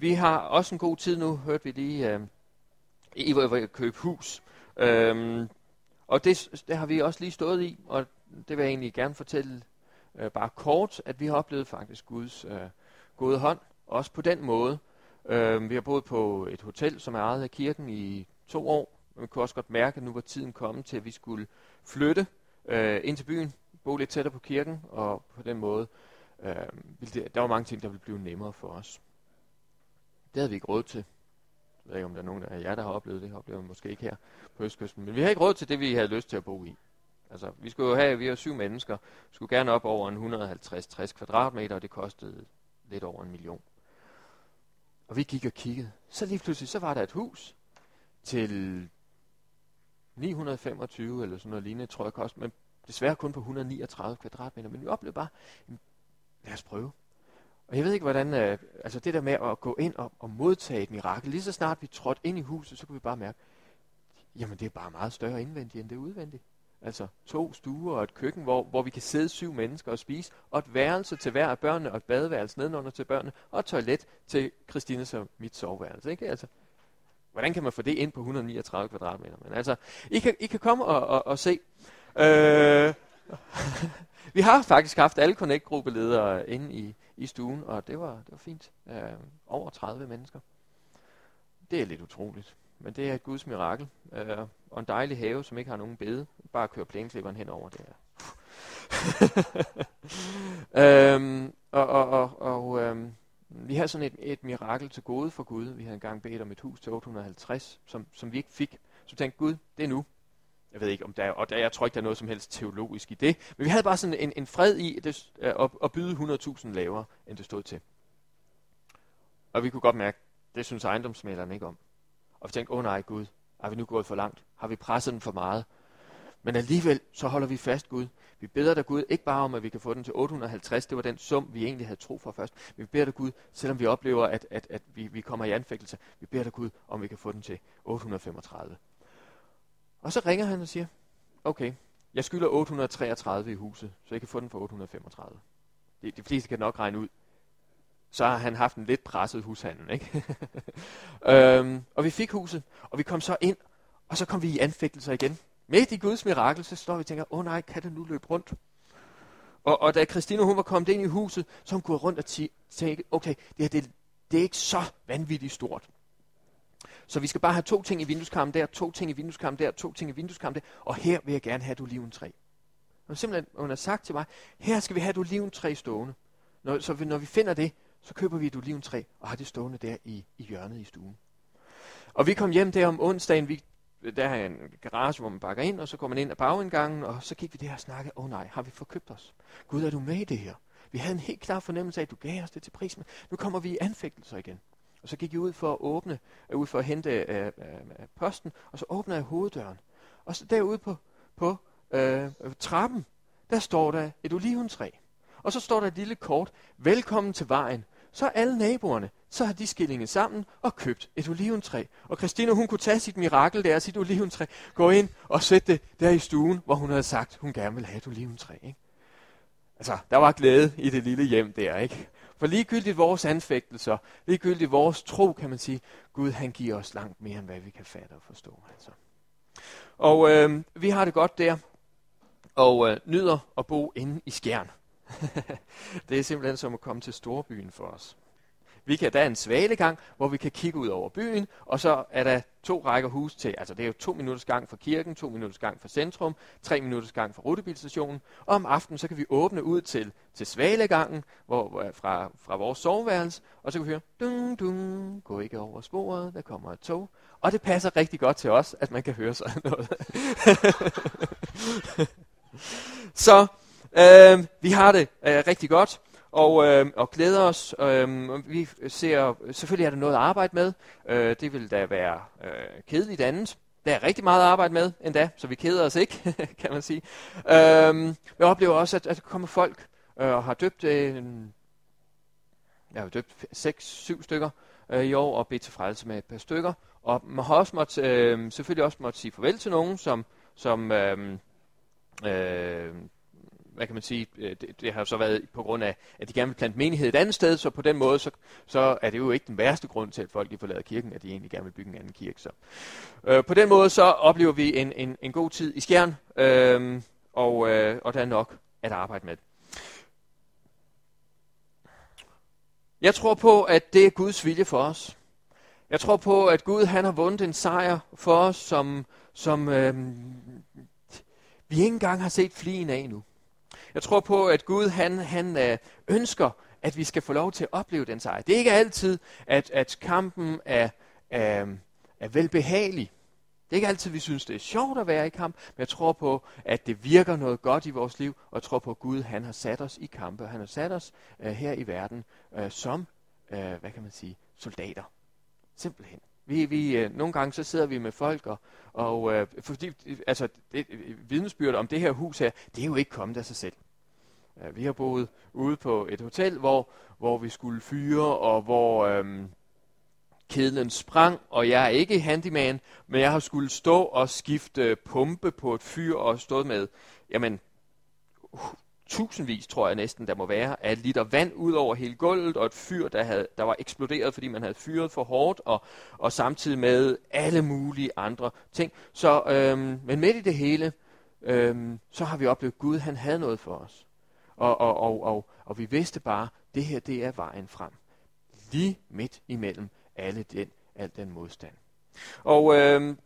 vi har også en god tid nu, hørte vi lige, øh, I at købe hus. Øhm, og det, det har vi også lige stået i, og det vil jeg egentlig gerne fortælle øh, bare kort, at vi har oplevet faktisk Guds øh, gode hånd, også på den måde. Øh, vi har boet på et hotel, som er ejet af kirken i to år, og vi kunne også godt mærke, at nu var tiden kommet til, at vi skulle flytte øh, ind til byen, bo lidt tættere på kirken, og på den måde, øh, der var mange ting, der ville blive nemmere for os. Det havde vi ikke råd til. Jeg ved ikke, om der er nogen af jer, der har oplevet det. Oplever måske ikke her på Østkysten. Men vi har ikke råd til det, vi havde lyst til at bo i. Altså, vi skulle jo have, vi er syv mennesker, skulle gerne op over en 150-60 kvadratmeter, og det kostede lidt over en million. Og vi gik og kiggede. Så lige pludselig, så var der et hus til 925 eller sådan noget lignende, tror jeg kost, men desværre kun på 139 kvadratmeter. Men vi oplevede bare, lad os prøve. Og jeg ved ikke, hvordan, øh, altså det der med at gå ind og, og modtage et mirakel, lige så snart vi trådte ind i huset, så kunne vi bare mærke, jamen det er bare meget større indvendigt, end det udvendigt. Altså to stuer og et køkken, hvor, hvor vi kan sidde syv mennesker og spise, og et værelse til hver af børnene, og et badeværelse nedenunder til børnene, og et toilet til Christine og mit soveværelse. Ikke? Altså, hvordan kan man få det ind på 139 kvadratmeter? Men altså, I kan, I kan komme og, og, og se. Øh, vi har faktisk haft alle Connect-gruppeledere inde i, i stuen, og det var, det var fint. Øh, over 30 mennesker. Det er lidt utroligt, men det er et Guds mirakel. Øh, og en dejlig have, som ikke har nogen bede. Bare køre plæneklipperen henover det her. øhm, og og, og, og øhm, vi har sådan et, et mirakel til gode for Gud. Vi havde engang bedt om et hus til 850, som, som vi ikke fik. Så vi tænkte, Gud, det er nu. Jeg ved ikke, om der er, og der, jeg tror ikke, der er noget som helst teologisk i det. Men vi havde bare sådan en, en fred i det, øh, at, at byde 100.000 lavere, end det stod til. Og vi kunne godt mærke, det synes ejendomsmælerne ikke om. Og vi tænkte, åh oh, nej Gud, har vi nu gået for langt? Har vi presset den for meget? Men alligevel, så holder vi fast Gud. Vi beder dig Gud, ikke bare om, at vi kan få den til 850, det var den sum, vi egentlig havde tro for først. Men vi beder dig Gud, selvom vi oplever, at, at, at vi, vi kommer i anfægtelse, vi beder dig Gud, om vi kan få den til 835. Og så ringer han og siger, okay, jeg skylder 833 i huset, så jeg kan få den for 835. De, de fleste kan nok regne ud. Så har han haft en lidt presset hushandel. Ikke? øhm, og vi fik huset, og vi kom så ind, og så kom vi i anfægtelser igen. Midt i Guds mirakel, så står vi og tænker, åh oh, nej, kan det nu løbe rundt? Og, og da Christine hun var kommet ind i huset, så hun gået rundt og tænkte, okay, det her det, det er ikke så vanvittigt stort. Så vi skal bare have to ting i vindueskarmen der, to ting i vindueskarmen der, to ting i vindueskarmen der, og her vil jeg gerne have et oliventræ. Og simpelthen, hun har sagt til mig, her skal vi have et oliventræ stående. Når, så vi, når vi finder det, så køber vi et oliventræ og har det stående der i, i hjørnet i stuen. Og vi kom hjem der om onsdagen, vi, der er en garage, hvor man bakker ind, og så går man ind ad bagindgangen, og så gik vi der og snakkede, åh oh, nej, har vi forkøbt os? Gud, er du med i det her? Vi havde en helt klar fornemmelse af, at du gav os det til prisen. Nu kommer vi i anfægtelser igen. Og så gik jeg ud for at åbne, øh, ud for at hente øh, øh, posten, og så åbner jeg hoveddøren. Og så derude på, på øh, trappen, der står der et oliventræ. Og så står der et lille kort, velkommen til vejen. Så er alle naboerne, så har de skillinget sammen og købt et oliventræ. Og Christina, hun kunne tage sit mirakel der, sit oliventræ, gå ind og sætte det der i stuen, hvor hun havde sagt, hun gerne ville have et oliventræ. Ikke? Altså, der var glæde i det lille hjem der, ikke? For ligegyldigt vores anfægtelser, ligegyldigt vores tro, kan man sige, Gud han giver os langt mere, end hvad vi kan fatte og forstå. Altså. Og øh, vi har det godt der, og øh, nyder at bo inde i skjern. det er simpelthen som at komme til storbyen for os. Vi kan, der er en svalegang, hvor vi kan kigge ud over byen, og så er der to rækker hus til, altså det er jo to minutters gang fra kirken, to minutters gang fra centrum, tre minutters gang fra rutebilstationen, og om aftenen så kan vi åbne ud til, til svalegangen hvor, hvor, fra, fra vores soveværelse, og så kan vi høre, dung, dung, gå ikke over sporet, der kommer et tog, og det passer rigtig godt til os, at man kan høre sådan noget. så øh, vi har det øh, rigtig godt og, øh, og glæder os. Øh, vi ser, selvfølgelig er der noget at arbejde med. Øh, det vil da være øh, kedeligt andet. Der er rigtig meget at arbejde med endda, så vi keder os ikke, kan man sige. Øh, jeg oplever også, at, at der kommer folk øh, og har døbt, øh, jeg har døbt 6-7 stykker øh, i år og bedt til frelse med et par stykker. Og man har også måtte, øh, selvfølgelig også måtte sige farvel til nogen, som, som øhm, øh, øh, hvad kan man sige, øh, det, det har så været på grund af, at de gerne vil plante menighed et andet sted, så på den måde, så, så er det jo ikke den værste grund til, at folk de forlader kirken, at de egentlig gerne vil bygge en anden kirke. Så. Øh, på den måde, så oplever vi en, en, en god tid i skjern, øh, og, øh, og der er nok at arbejde med. Jeg tror på, at det er Guds vilje for os. Jeg tror på, at Gud han har vundet en sejr for os, som, som øh, vi ikke engang har set flien af endnu. Jeg tror på, at Gud han, han øh, ønsker, at vi skal få lov til at opleve den sejr. Det er ikke altid, at, at kampen er, er, er velbehagelig. Det er ikke altid, vi synes, det er sjovt at være i kamp, men jeg tror på, at det virker noget godt i vores liv, og jeg tror på, at Gud han har sat os i kampe. Han har sat os øh, her i verden øh, som, øh, hvad kan man sige, soldater. Simpelthen. Vi, vi, øh, nogle gange så sidder vi med folk, og, og øh, fordi, altså, det, øh, vidnesbyrd om det her hus her, det er jo ikke kommet af sig selv. Vi har boet ude på et hotel, hvor, hvor vi skulle fyre, og hvor... øhm, kedlen sprang, og jeg er ikke handyman, men jeg har skulle stå og skifte pumpe på et fyr og stået med, jamen, tusindvis, tror jeg næsten, der må være, af liter vand ud over hele gulvet, og et fyr, der, havde, der var eksploderet, fordi man havde fyret for hårdt, og, og samtidig med alle mulige andre ting. Så, øhm, men midt i det hele, øhm, så har vi oplevet, at Gud han havde noget for os. Og, og, og, og, og vi vidste bare, det her det er vejen frem. Lige midt imellem alle den, al den modstand. Og øh,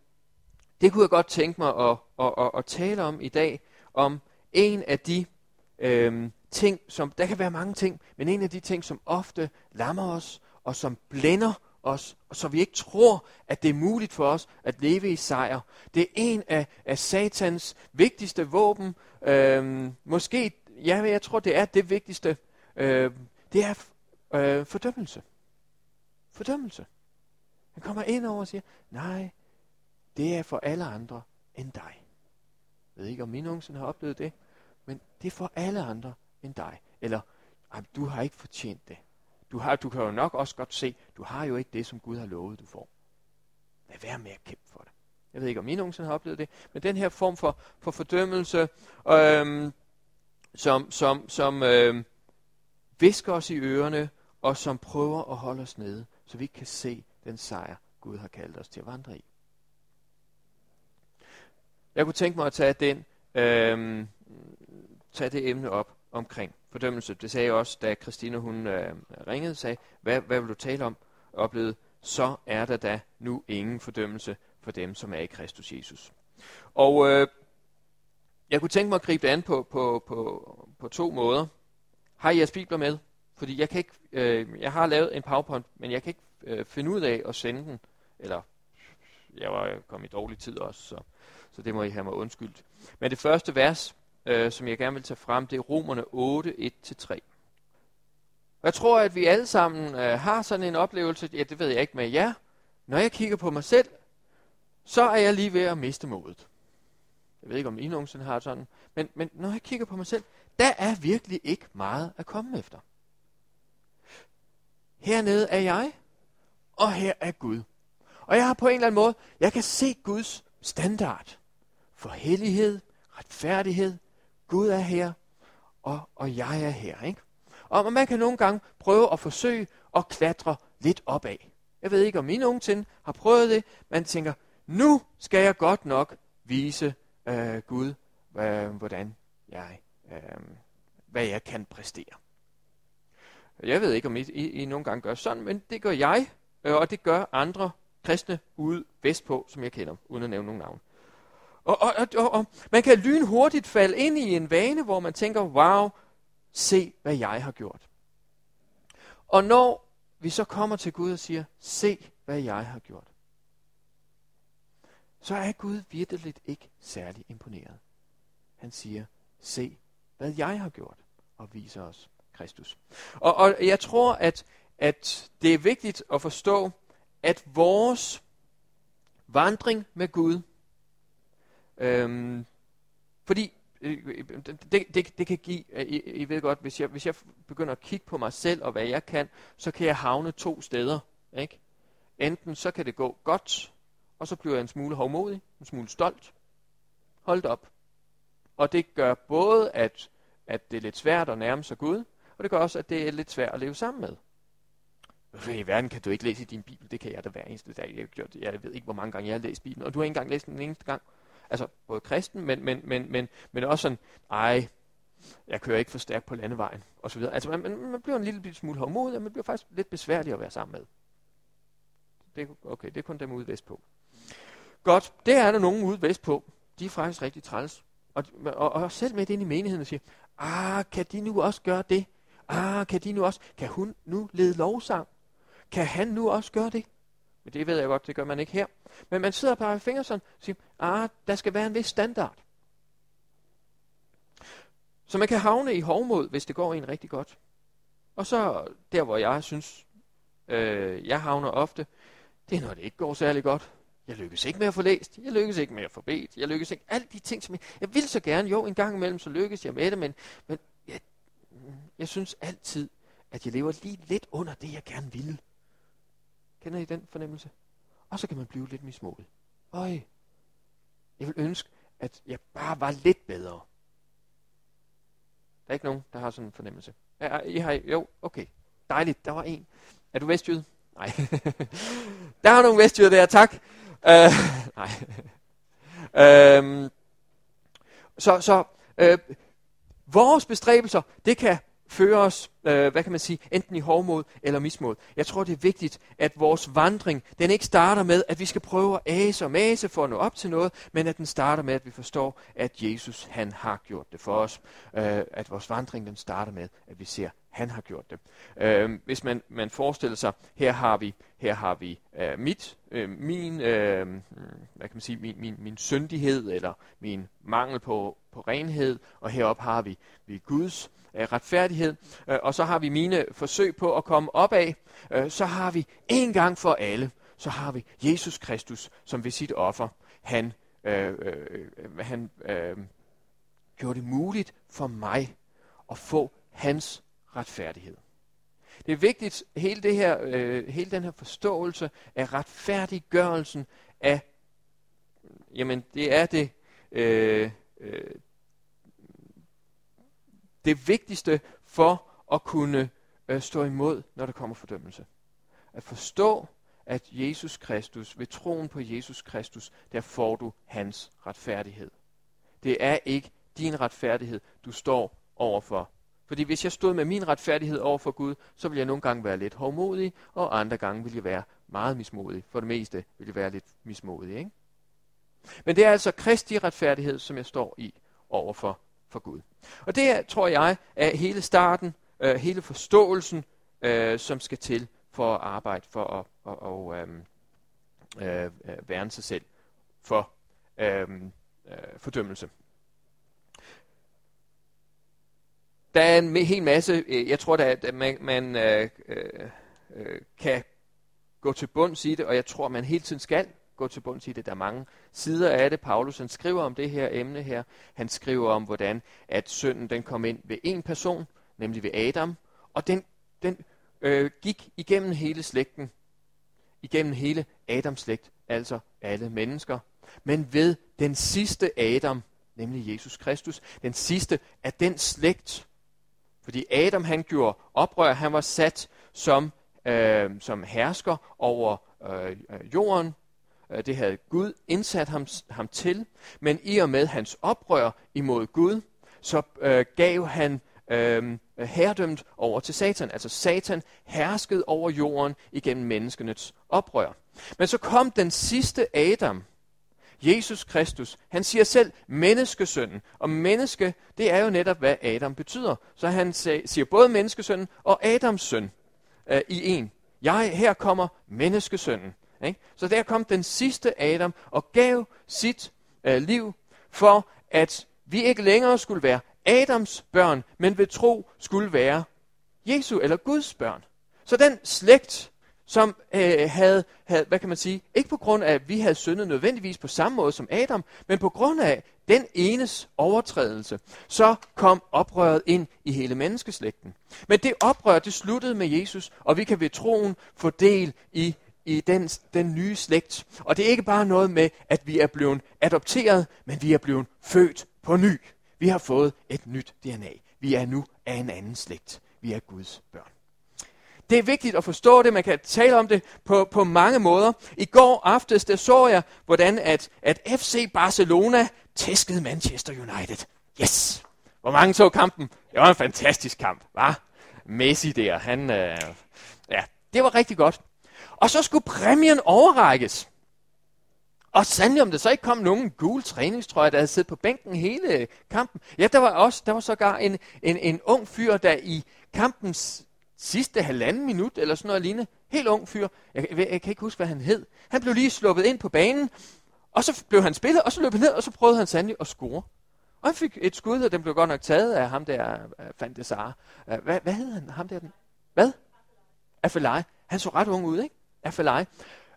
det kunne jeg godt tænke mig at, at, at, at tale om i dag, om en af de øh, ting, som, der kan være mange ting, men en af de ting, som ofte lammer os, og som blænder os, og så vi ikke tror, at det er muligt for os at leve i sejr. Det er en af, af satans vigtigste våben. Øh, måske, ja, jeg tror, det er det vigtigste. Øh, det er øh, fordømmelse. Fordømmelse. Han kommer ind over og siger, nej, det er for alle andre end dig. Jeg ved ikke, om min nogensinde har oplevet det, men det er for alle andre end dig. Eller, du har ikke fortjent det. Du, har, du kan jo nok også godt se, du har jo ikke det, som Gud har lovet, du får. Lad være med at kæmpe for det. Jeg ved ikke, om I nogensinde har oplevet det, men den her form for, for fordømmelse, øhm, som, som, som øh, visker os i ørerne, og som prøver at holde os nede, så vi ikke kan se den sejr, Gud har kaldt os til at vandre i. Jeg kunne tænke mig at tage, den, øh, tage det emne op omkring fordømmelse. Det sagde jeg også, da Christine hun øh, ringede og sagde, hvad, hvad vil du tale om? Oplevede, så er der da nu ingen fordømmelse for dem, som er i Kristus Jesus. Og øh, jeg kunne tænke mig at gribe det an på, på, på, på to måder. Har I jeres bibler med? Fordi jeg kan ikke, øh, jeg har lavet en PowerPoint, men jeg kan ikke øh, finde ud af at sende den. Eller, jeg var kommet i dårlig tid også, så, så det må I have mig undskyldt. Men det første vers, øh, som jeg gerne vil tage frem, det er Romerne 8, 1-3. Jeg tror, at vi alle sammen øh, har sådan en oplevelse, ja, det ved jeg ikke med jer. Når jeg kigger på mig selv, så er jeg lige ved at miste modet. Jeg ved ikke, om I nogensinde har sådan. Men, men når jeg kigger på mig selv, der er virkelig ikke meget at komme efter. Hernede er jeg, og her er Gud. Og jeg har på en eller anden måde, jeg kan se Guds standard for hellighed, retfærdighed. Gud er her, og, og jeg er her. Ikke? Og man kan nogle gange prøve at forsøge at klatre lidt opad. Jeg ved ikke, om I nogensinde har prøvet det. Man tænker, nu skal jeg godt nok vise øh, Gud, øh, hvordan jeg, øh, hvad jeg kan præstere. Jeg ved ikke, om I, I, I nogle gange gør sådan, men det gør jeg, øh, og det gør andre kristne ude vestpå, som jeg kender, uden at nævne nogen navn. Og, og, og, og man kan lynhurtigt falde ind i en vane, hvor man tænker, wow, se hvad jeg har gjort. Og når vi så kommer til Gud og siger, se hvad jeg har gjort, så er Gud virkelig ikke særlig imponeret. Han siger, se hvad jeg har gjort, og viser os Kristus. Og, og jeg tror, at, at det er vigtigt at forstå, at vores vandring med Gud, øhm, fordi øh, det, det, det kan give, øh, I, I ved godt, hvis jeg, hvis jeg begynder at kigge på mig selv og hvad jeg kan, så kan jeg havne to steder. Ikke? Enten så kan det gå godt, og så bliver jeg en smule hovmodig, en smule stolt. Hold op. Og det gør både, at at det er lidt svært at nærme sig Gud, og det gør også, at det er lidt svært at leve sammen med. Hvorfor i verden kan du ikke læse i din Bibel? Det kan jeg da hver eneste dag. Jeg, gjort, jeg ved ikke, hvor mange gange jeg har læst Bibelen, og du har ikke engang læst den eneste gang. Altså, både kristen, men, men, men, men, men også sådan, ej, jeg kører ikke for stærkt på landevejen, og så videre. Altså, man, man, man bliver en lille smule hårdmodig, og man bliver faktisk lidt besværlig at være sammen med. Det, okay, det er kun dem ude vestpå. Godt, det er der nogen ude vestpå. De er faktisk rigtig træls. Og, og, og selv med ind i menigheden og siger, ah, kan de nu også gøre det? Ah, kan de nu også, kan hun nu lede lovsang? Kan han nu også gøre det? Men det ved jeg godt, det gør man ikke her. Men man sidder bare i fingre sådan og siger, ah, der skal være en vis standard. Så man kan havne i hovmod, hvis det går en rigtig godt. Og så der, hvor jeg synes, øh, jeg havner ofte, det er, når det ikke går særlig godt. Jeg lykkes ikke med at få læst. Jeg lykkes ikke med at få bedt. Jeg lykkes ikke. Alle de ting, som jeg, jeg vil så gerne. Jo, en gang imellem, så lykkes jeg med det, men, men jeg, jeg synes altid, at jeg lever lige lidt under det, jeg gerne ville. Kender I den fornemmelse? Og så kan man blive lidt mismodig. Øj, jeg vil ønske, at jeg bare var lidt bedre. Der er ikke nogen, der har sådan en fornemmelse. Ja, I har, jo, okay. Dejligt, der var en. Er du vestjyd? Nej. der er nogle vestjyder der, tak. Øh, nej. Øhm, så så øh, vores bestræbelser, det kan føre os, øh, hvad kan man sige, enten i hårdmod eller mismod. Jeg tror, det er vigtigt, at vores vandring, den ikke starter med, at vi skal prøve at ase og mase for at nå op til noget, men at den starter med, at vi forstår, at Jesus, han har gjort det for os. Øh, at vores vandring, den starter med, at vi ser, han har gjort det. Øh, hvis man, man forestiller sig, her har vi, her har vi øh, mit, øh, min, øh, hvad kan man sige, min, min, min syndighed, eller min mangel på, på renhed, og heroppe har vi, vi Guds øh, retfærdighed, øh, og så har vi mine forsøg på at komme op af, øh, så har vi en gang for alle, så har vi Jesus Kristus, som ved sit offer, han, øh, øh, han øh, gjorde det muligt for mig at få hans retfærdighed. Det er vigtigt, hele, det her, øh, hele den her forståelse af retfærdiggørelsen af, jamen det er det, øh, øh, det vigtigste for at kunne øh, stå imod, når der kommer fordømmelse. At forstå, at Jesus Kristus, ved troen på Jesus Kristus, der får du hans retfærdighed. Det er ikke din retfærdighed, du står overfor. Fordi hvis jeg stod med min retfærdighed over for Gud, så ville jeg nogle gange være lidt hårdmodig, og andre gange ville jeg være meget mismodig. For det meste ville jeg være lidt mismodig. Ikke? Men det er altså Kristi retfærdighed, som jeg står i overfor for Gud. Og det tror jeg er hele starten, øh, hele forståelsen, øh, som skal til for at arbejde for at, og, og, øhm, øh, øh, værne sig selv for øh, øh, fordømmelse. Der er en hel masse, øh, jeg tror, at man, man øh, øh, øh, kan gå til bunds i det, og jeg tror, man hele tiden skal gå til bunds i det. Der er mange sider af det. Paulus han skriver om det her emne her. Han skriver om, hvordan at synden den kom ind ved en person, nemlig ved Adam, og den, den øh, gik igennem hele slægten, igennem hele Adams slægt, altså alle mennesker. Men ved den sidste Adam, nemlig Jesus Kristus, den sidste af den slægt, fordi Adam han gjorde oprør, han var sat som, øh, som hersker over øh, øh jorden, øh, det havde Gud indsat ham, ham til, men i og med hans oprør imod Gud, så øh, gav han øh, herredømt over til Satan. Altså Satan herskede over jorden igennem menneskenes oprør. Men så kom den sidste Adam, Jesus Kristus. Han siger selv menneskesønnen. Og menneske, det er jo netop, hvad Adam betyder. Så han siger både menneskesønnen og Adams søn øh, i en. Jeg, her kommer menneskesønnen. Ikke? Så der kom den sidste Adam og gav sit øh, liv for, at vi ikke længere skulle være Adams børn, men ved tro skulle være Jesu eller Guds børn. Så den slægt, som øh, havde, havde, hvad kan man sige, ikke på grund af, at vi havde syndet nødvendigvis på samme måde som Adam, men på grund af den enes overtrædelse, så kom oprøret ind i hele menneskeslægten. Men det oprør, det sluttede med Jesus, og vi kan ved troen få del i i den, den nye slægt. Og det er ikke bare noget med, at vi er blevet adopteret, men vi er blevet født på ny. Vi har fået et nyt DNA. Vi er nu af en anden slægt. Vi er Guds børn. Det er vigtigt at forstå det. Man kan tale om det på, på mange måder. I går aftes, der så jeg, hvordan at, at FC Barcelona tæskede Manchester United. Yes! Hvor mange så kampen? Det var en fantastisk kamp, var? Messi der, han... Øh, ja, det var rigtig godt. Og så skulle præmien overrækkes. Og sandelig om der så ikke kom nogen gul træningstrøje, der havde siddet på bænken hele kampen. Ja, der var også, der var sågar en, en, en ung fyr, der i kampens sidste halvanden minut, eller sådan noget lignende, helt ung fyr, jeg, jeg, jeg kan ikke huske, hvad han hed. Han blev lige sluppet ind på banen, og så blev han spillet, og så løb han ned, og så prøvede han sandelig at score. Og han fik et skud, og den blev godt nok taget af ham der, øh, Van de Sar. Øh, hvad, hvad hed han? Ham der? Den? Hvad? Afelai. Han så ret ung ud, ikke? Afelai.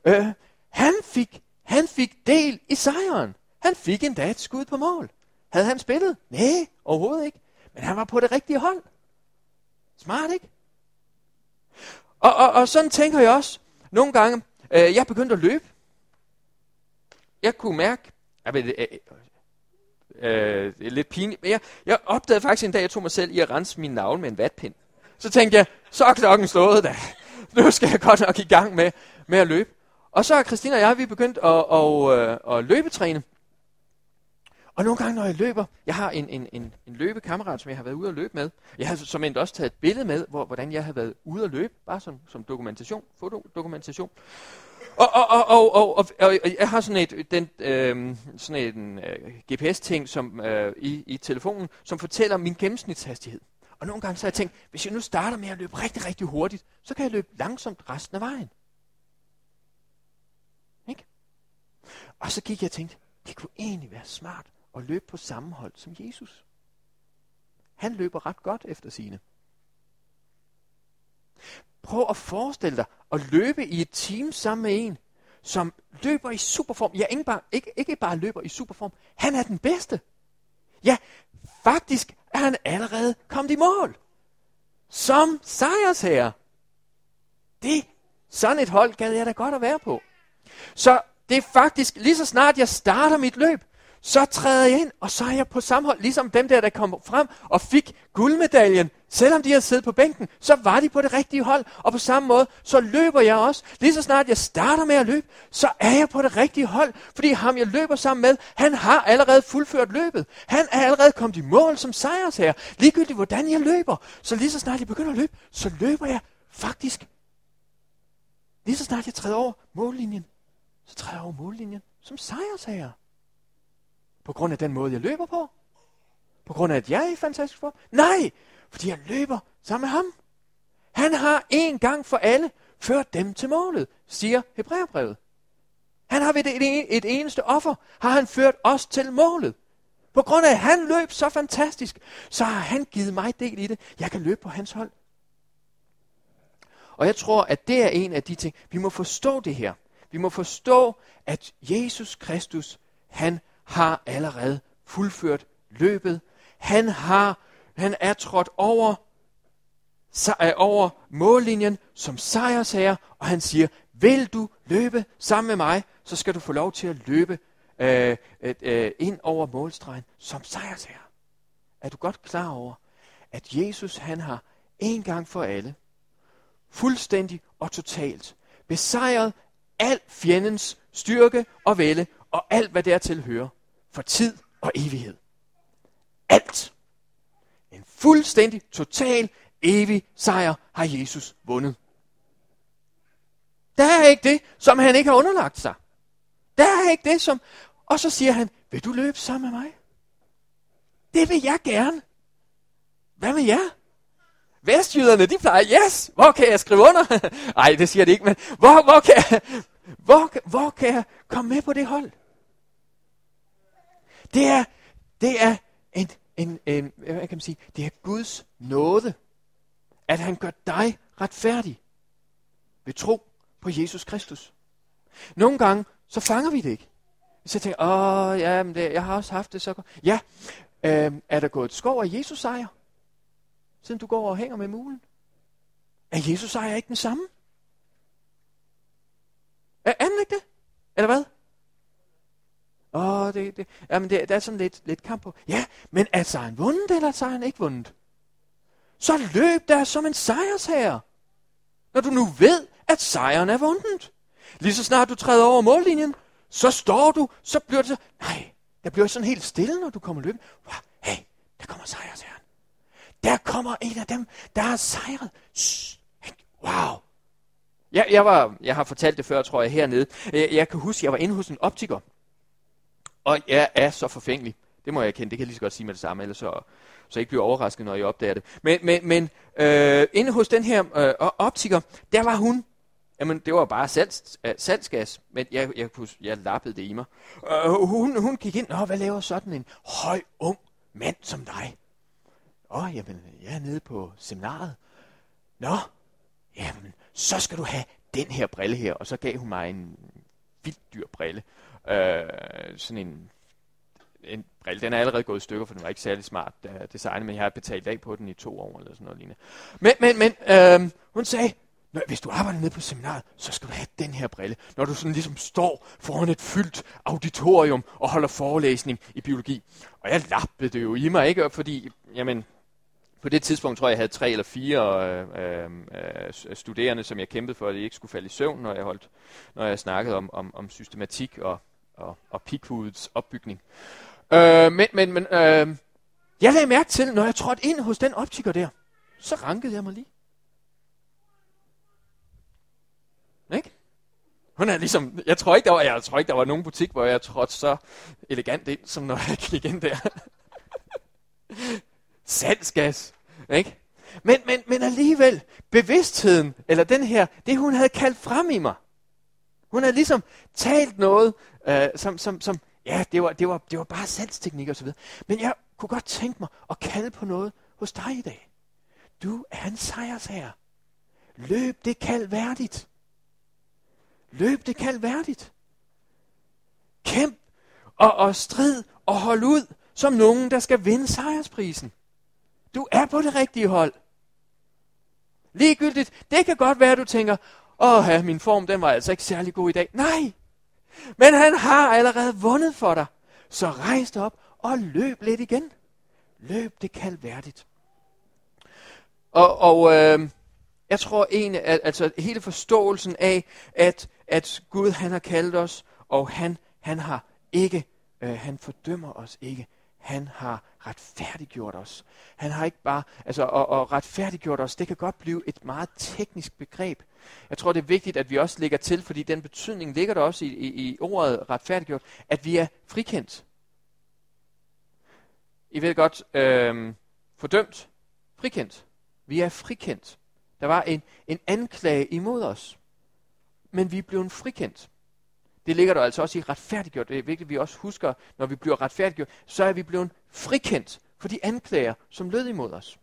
Øh, han fik han fik del i sejren. Han fik endda et skud på mål. Havde han spillet? Nej, overhovedet ikke. Men han var på det rigtige hold. Smart, ikke? Og, og, og sådan tænker jeg også nogle gange. Øh, jeg begyndte at løbe. Jeg kunne mærke, jeg ved, øh, øh, det er lidt pinligt, men jeg, jeg opdagede faktisk en dag, jeg tog mig selv i at rense min navle med en vatpind. Så tænkte jeg, så er klokken slået da. Nu skal jeg godt nok i gang med, med at løbe. Og så er Christina og jeg, vi begyndt at, at, at, at løbetræne. Og nogle gange, når jeg løber, jeg har en, en, en, en løbekammerat, som jeg har været ude at løbe med. Jeg har som endt også taget et billede med, hvor, hvordan jeg har været ude at løbe, bare som, som dokumentation, fotodokumentation. Og, og, og, og, og, og, og jeg har sådan et, den, øh, sådan en øh, GPS-ting som, øh, i, i telefonen, som fortæller min gennemsnitshastighed. Og nogle gange så har jeg tænkt, hvis jeg nu starter med at løbe rigtig, rigtig hurtigt, så kan jeg løbe langsomt resten af vejen. Og så gik jeg og tænkte, det kunne egentlig være smart at løbe på samme hold som Jesus. Han løber ret godt efter sine. Prøv at forestille dig at løbe i et team sammen med en, som løber i superform. Ja, ikke bare, ikke, ikke bare løber i superform. Han er den bedste. Ja, faktisk er han allerede kommet i mål. Som sejrsherre. Det, sådan et hold gad jeg da godt at være på. Så det er faktisk, lige så snart jeg starter mit løb, så træder jeg ind, og så er jeg på samme hold, ligesom dem der, der kom frem og fik guldmedaljen. Selvom de har siddet på bænken, så var de på det rigtige hold. Og på samme måde, så løber jeg også. Lige så snart jeg starter med at løbe, så er jeg på det rigtige hold. Fordi ham, jeg løber sammen med, han har allerede fuldført løbet. Han er allerede kommet i mål som sejrsherre. Ligegyldigt hvordan jeg løber. Så lige så snart jeg begynder at løbe, så løber jeg faktisk. Lige så snart jeg træder over mållinjen, så træder jeg over mållinjen som sejrsager. På grund af den måde, jeg løber på? På grund af, at jeg er i fantastisk form? Nej, fordi jeg løber sammen med ham. Han har en gang for alle ført dem til målet, siger Hebræerbrevet. Han har ved et, et eneste offer, har han ført os til målet. På grund af, at han løb så fantastisk, så har han givet mig del i det. Jeg kan løbe på hans hold. Og jeg tror, at det er en af de ting, vi må forstå det her. Vi må forstå, at Jesus Kristus, han har allerede fuldført løbet. Han har, han er trådt over, over mållinjen som sejrsherre, og han siger, vil du løbe sammen med mig, så skal du få lov til at løbe øh, øh, ind over målstregen som sejrsherre. Er du godt klar over, at Jesus han har en gang for alle, fuldstændig og totalt, besejret al fjendens styrke og vælde og alt, hvad dertil hører, for tid og evighed. Alt. En fuldstændig, total, evig sejr har Jesus vundet. Der er ikke det, som han ikke har underlagt sig. Der er ikke det, som... Og så siger han, vil du løbe sammen med mig? Det vil jeg gerne. Hvad med jer? Vestjyderne, de plejer, yes, hvor kan jeg skrive under? Nej, det siger de ikke, men hvor, hvor, kan jeg, hvor, hvor kan jeg komme med på det hold? Det er, det er en, en, en, øh, hvad kan man sige, det er Guds nåde, at han gør dig retfærdig ved tro på Jesus Kristus. Nogle gange, så fanger vi det ikke. Så jeg åh, ja, men det, jeg har også haft det så godt. Ja, øh, er der gået et skov af Jesus sejr? siden du går og hænger med mulen? Er Jesus sejr ikke den samme? Er, anden ikke det? Eller hvad? Åh, det, det, jamen det, der er sådan lidt, lidt kamp på. Ja, men er sejren vundet, eller er sejren ikke vundet? så løb der som en sejrsherre. Når du nu ved, at sejren er vundet. Lige så snart du træder over mållinjen, så står du, så bliver det så, nej, der bliver sådan helt stille, når du kommer løbende. Wow, hey, der kommer sejrsherren. Der kommer en af dem, der har sejret. Shh, wow. Jeg, jeg, var, jeg har fortalt det før, tror jeg, hernede. Jeg, jeg kan huske, jeg var inde hos en optiker. Og jeg er så forfængelig. Det må jeg kende, det kan jeg lige så godt sige med det samme, ellers så, så ikke bliver overrasket, når jeg opdager det. Men, men, men øh, inde hos den her øh, optiker, der var hun, jamen det var bare salts, øh, salgsgas, men jeg, jeg, jeg, jeg lappede det i mig. Øh, hun, hun gik ind, og hvad laver sådan en høj, ung mand som dig? Åh, jamen, jeg er nede på seminaret. Nå, jamen, så skal du have den her brille her. Og så gav hun mig en vildt dyr brille. Øh, sådan en en brille. Den er allerede gået i stykker, for den var ikke særlig smart uh, designet, men jeg har betalt af på den i to år eller sådan noget lignende. Men, men, men øh, hun sagde, Nå, hvis du arbejder nede på seminaret, så skal du have den her brille. Når du sådan ligesom står foran et fyldt auditorium og holder forelæsning i biologi. Og jeg lappede det jo i mig, ikke? Fordi, jamen, på det tidspunkt tror jeg, jeg havde tre eller fire øh, øh, øh, studerende, som jeg kæmpede for, at de ikke skulle falde i søvn, når jeg, holdt, når jeg snakkede om, om, om systematik og, og, og pighovedets opbygning. Øh, men men, men øh, jeg lagde mærke til, når jeg trådte ind hos den optiker der, så rankede jeg mig lige. Ikke? Hun er ligesom, jeg tror ikke, der var, jeg tror ikke, der var nogen butik, hvor jeg trådte så elegant ind, som når jeg gik ind der. Salgsgas, ikke? Men, men, men alligevel, bevidstheden, eller den her, det hun havde kaldt frem i mig. Hun havde ligesom talt noget, øh, som, som, som, ja, det var, det var, det var bare salgsteknik og så videre. Men jeg kunne godt tænke mig at kalde på noget hos dig i dag. Du er en sejrsherre. Løb det kald værdigt. Løb det kald værdigt. Kæmp og, og strid og hold ud som nogen, der skal vinde sejrsprisen. Du er på det rigtige hold. Ligegyldigt, det kan godt være, at du tænker, åh, ja, min form, den var altså ikke særlig god i dag. Nej, men han har allerede vundet for dig. Så rejs dig op og løb lidt igen. Løb det kaldværdigt. Og, og øh, jeg tror egentlig, at altså, hele forståelsen af, at, at Gud han har kaldt os, og han, han har ikke, øh, han fordømmer os ikke. Han har retfærdiggjort os. Han har ikke bare, altså, og, og retfærdiggjort os, det kan godt blive et meget teknisk begreb. Jeg tror, det er vigtigt, at vi også lægger til, fordi den betydning ligger der også i, i, i ordet retfærdiggjort, at vi er frikendt. I ved godt, øh, fordømt, frikendt. Vi er frikendt. Der var en, en anklage imod os, men vi er blevet frikendt. Det ligger der altså også i retfærdiggjort. Det er vigtigt, at vi også husker, når vi bliver retfærdiggjort, så er vi blevet frikendt for de anklager, som lød imod os.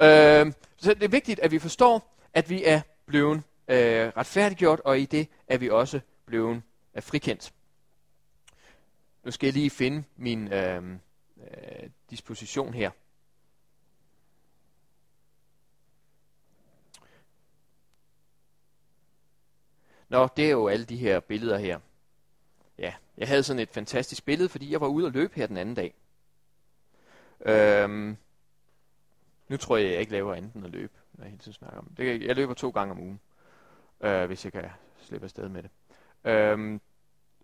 Øh, så det er vigtigt, at vi forstår, at vi er blevet øh, retfærdiggjort, og i det er vi også blevet øh, frikendt. Nu skal jeg lige finde min øh, øh, disposition her. Nå, det er jo alle de her billeder her. Ja, jeg havde sådan et fantastisk billede, fordi jeg var ude og løbe her den anden dag. Øhm, nu tror jeg, jeg ikke laver andet end at løbe, når jeg hele tiden snakker om det. Jeg løber to gange om ugen, øh, hvis jeg kan slippe afsted med det. Øhm,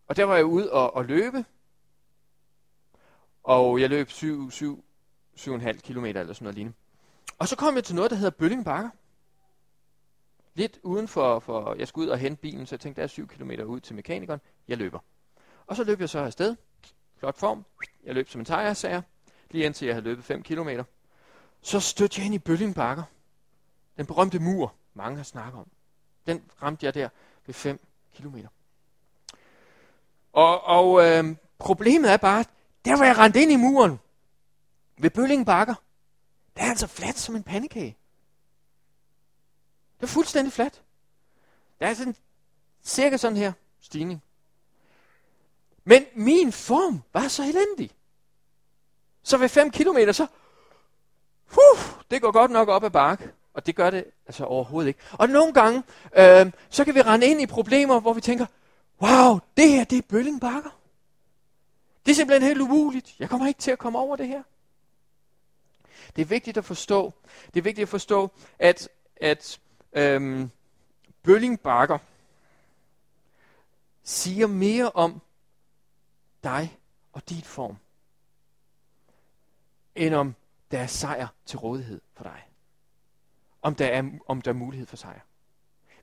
og der var jeg ude og, og løbe, og jeg løb 7, 7, 7,5 km eller sådan noget lignende. Og så kom jeg til noget, der hedder Bølling Bakker lidt uden for, for, jeg skulle ud og hente bilen, så jeg tænkte, der er 7 km ud til mekanikeren, jeg løber. Og så løb jeg så afsted, flot form, jeg løb som en tejersager, lige indtil jeg havde løbet 5 km. Så stødte jeg ind i Bølling Bakker, den berømte mur, mange har snakket om. Den ramte jeg der ved 5 km. Og, og øh, problemet er bare, der var jeg rent ind i muren, ved Bølling Bakker, der er altså fladt som en pandekage. Det er fuldstændig fladt. Der er sådan cirka sådan her stigning. Men min form var så elendig. Så ved 5 km, så, uh, det går godt nok op ad bakke. Og det gør det altså overhovedet ikke. Og nogle gange, øh, så kan vi rende ind i problemer, hvor vi tænker, wow, det her, det er bølling bakker. Det er simpelthen helt umuligt. Jeg kommer ikke til at komme over det her. Det er vigtigt at forstå, det er vigtigt at forstå, at, at øhm, Bølling Bakker siger mere om dig og dit form, end om der er sejr til rådighed for dig. Om der er, om der er mulighed for sejr.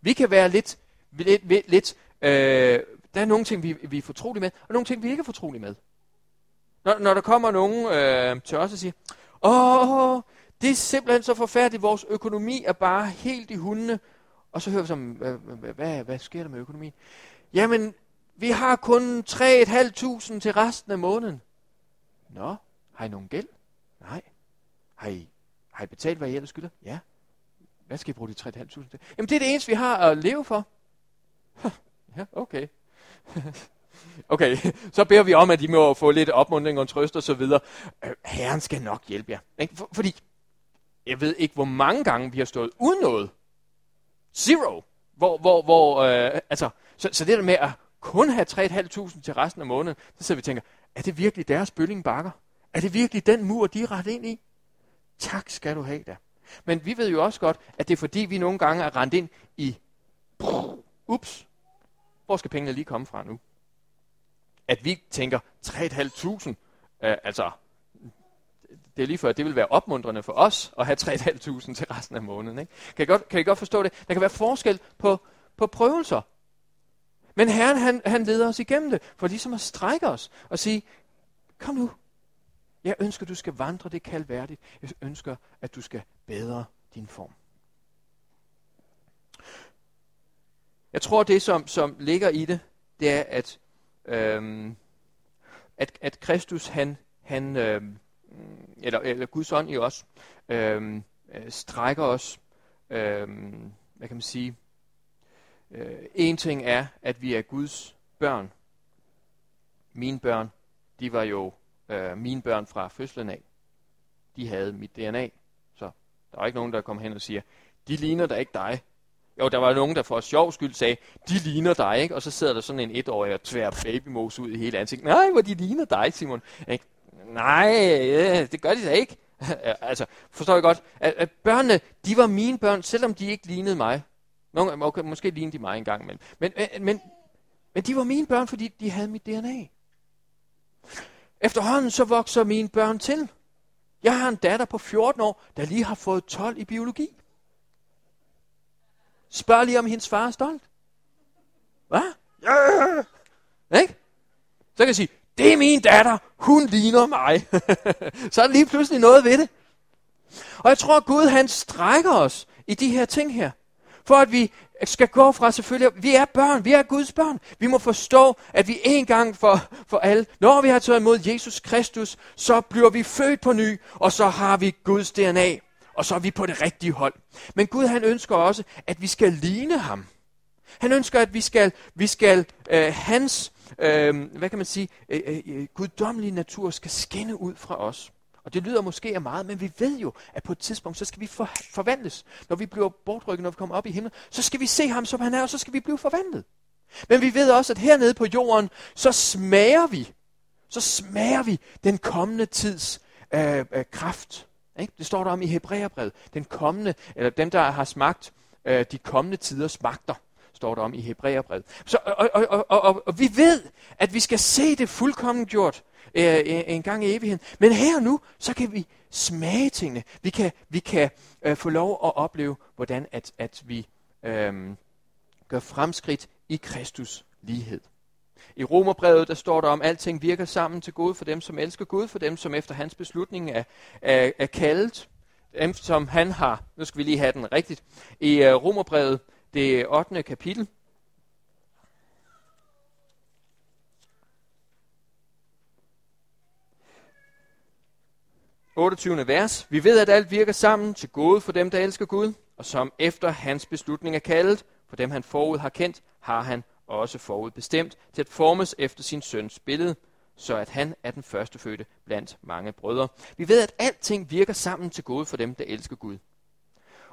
Vi kan være lidt, lidt, lidt øh, der er nogle ting, vi, vi er fortrolige med, og nogle ting, vi ikke er fortrolige med. Når, når der kommer nogen øh, til os og siger, åh, det er simpelthen så forfærdeligt, vores økonomi er bare helt i hundene. Og så hører vi som, hvad, hvad, hvad, sker der med økonomien? Jamen, vi har kun 3.500 til resten af måneden. Nå, har I nogen gæld? Nej. Har I, har I betalt, hvad I ellers skylder? Ja. Hvad skal I bruge de 3.500 til? Jamen, det er det eneste, vi har at leve for. ja, okay. okay, så beder vi om, at I må få lidt opmuntring og trøst og så videre. Øh, herren skal nok hjælpe jer. Ikke? Fordi, jeg ved ikke, hvor mange gange vi har stået uden noget. Zero. Hvor, hvor, hvor, øh, altså, så, så det der med at kun have 3.500 til resten af måneden, så sidder vi og tænker, er det virkelig deres bølling bakker? Er det virkelig den mur, de er ret ind i? Tak skal du have da. Men vi ved jo også godt, at det er fordi, vi nogle gange er rendt ind i, ups, hvor skal pengene lige komme fra nu? At vi tænker, 3.500, øh, altså, det er lige før, det vil være opmuntrende for os at have 3.500 til resten af måneden. Ikke? Kan, I godt, kan I godt forstå det? Der kan være forskel på, på prøvelser. Men Herren, han, han leder os igennem det, for ligesom at strække os og sige, kom nu, jeg ønsker, at du skal vandre det kaldværdigt. Jeg ønsker, at du skal bedre din form. Jeg tror, det som, som ligger i det, det er, at, øhm, at, at Kristus, han, han øhm, Mm, eller, eller Guds ånd i os, øhm, øh, strækker os, øhm, hvad kan man sige, øh, en ting er, at vi er Guds børn. Mine børn, de var jo øh, mine børn fra fødslen af. De havde mit DNA. Så der var ikke nogen, der kom hen og siger, de ligner da ikke dig. Jo, der var nogen, der for sjov skyld sagde, de ligner dig, ikke? Og så sidder der sådan en etårig og tvær babymos ud i hele ansigtet. Nej, hvor de ligner dig, Simon. Ikke? Nej, det gør de da ikke. altså, forstår jeg godt, at, at børnene, de var mine børn, selvom de ikke lignede mig. Nogle, okay, måske lignede de mig engang, men, men, men, men de var mine børn, fordi de havde mit DNA. Efterhånden så vokser mine børn til. Jeg har en datter på 14 år, der lige har fået 12 i biologi. Spørg lige om hendes far er stolt. Hvad? Ja. Ikke? Så kan jeg sige, det er min datter, hun ligner mig. så er der lige pludselig noget ved det. Og jeg tror, at Gud han strækker os i de her ting her. For at vi skal gå fra selvfølgelig, vi er børn, vi er Guds børn. Vi må forstå, at vi en gang for, for alle, når vi har taget imod Jesus Kristus, så bliver vi født på ny, og så har vi Guds DNA og så er vi på det rigtige hold. Men Gud han ønsker også, at vi skal ligne ham. Han ønsker, at vi skal, vi skal øh, hans, øh, hvad kan man sige, øh, øh, øh, guddommelige natur skal skinne ud fra os. Og det lyder måske af meget, men vi ved jo, at på et tidspunkt, så skal vi for, forvandles. Når vi bliver bortrykket, når vi kommer op i himlen, så skal vi se ham, som han er, og så skal vi blive forvandlet. Men vi ved også, at hernede på jorden, så smager vi, så smager vi den kommende tids øh, øh, kraft. Ikke? Det står der om i Hebræerbrevet. Den kommende, eller dem, der har smagt øh, de kommende tiders magter, står der om i Hebræerbrevet. Så, og, og, og, og, og, vi ved, at vi skal se det fuldkommen gjort øh, øh, en gang i evigheden. Men her og nu, så kan vi smage tingene. Vi kan, vi kan øh, få lov at opleve, hvordan at, at vi øh, gør fremskridt i Kristus lighed. I Romerbrevet, der står der om, at alting virker sammen til Gud for dem, som elsker Gud, for dem, som efter hans beslutning er, er, er kaldet, dem, som han har. Nu skal vi lige have den rigtigt. I uh, Romerbrevet, det 8. kapitel, – 28. vers. Vi ved, at alt virker sammen til gode for dem, der elsker Gud, og som efter hans beslutning er kaldet, for dem han forud har kendt, har han også forudbestemt til at formes efter sin søns billede, så at han er den første fødte blandt mange brødre. Vi ved, at alting virker sammen til gode for dem, der elsker Gud.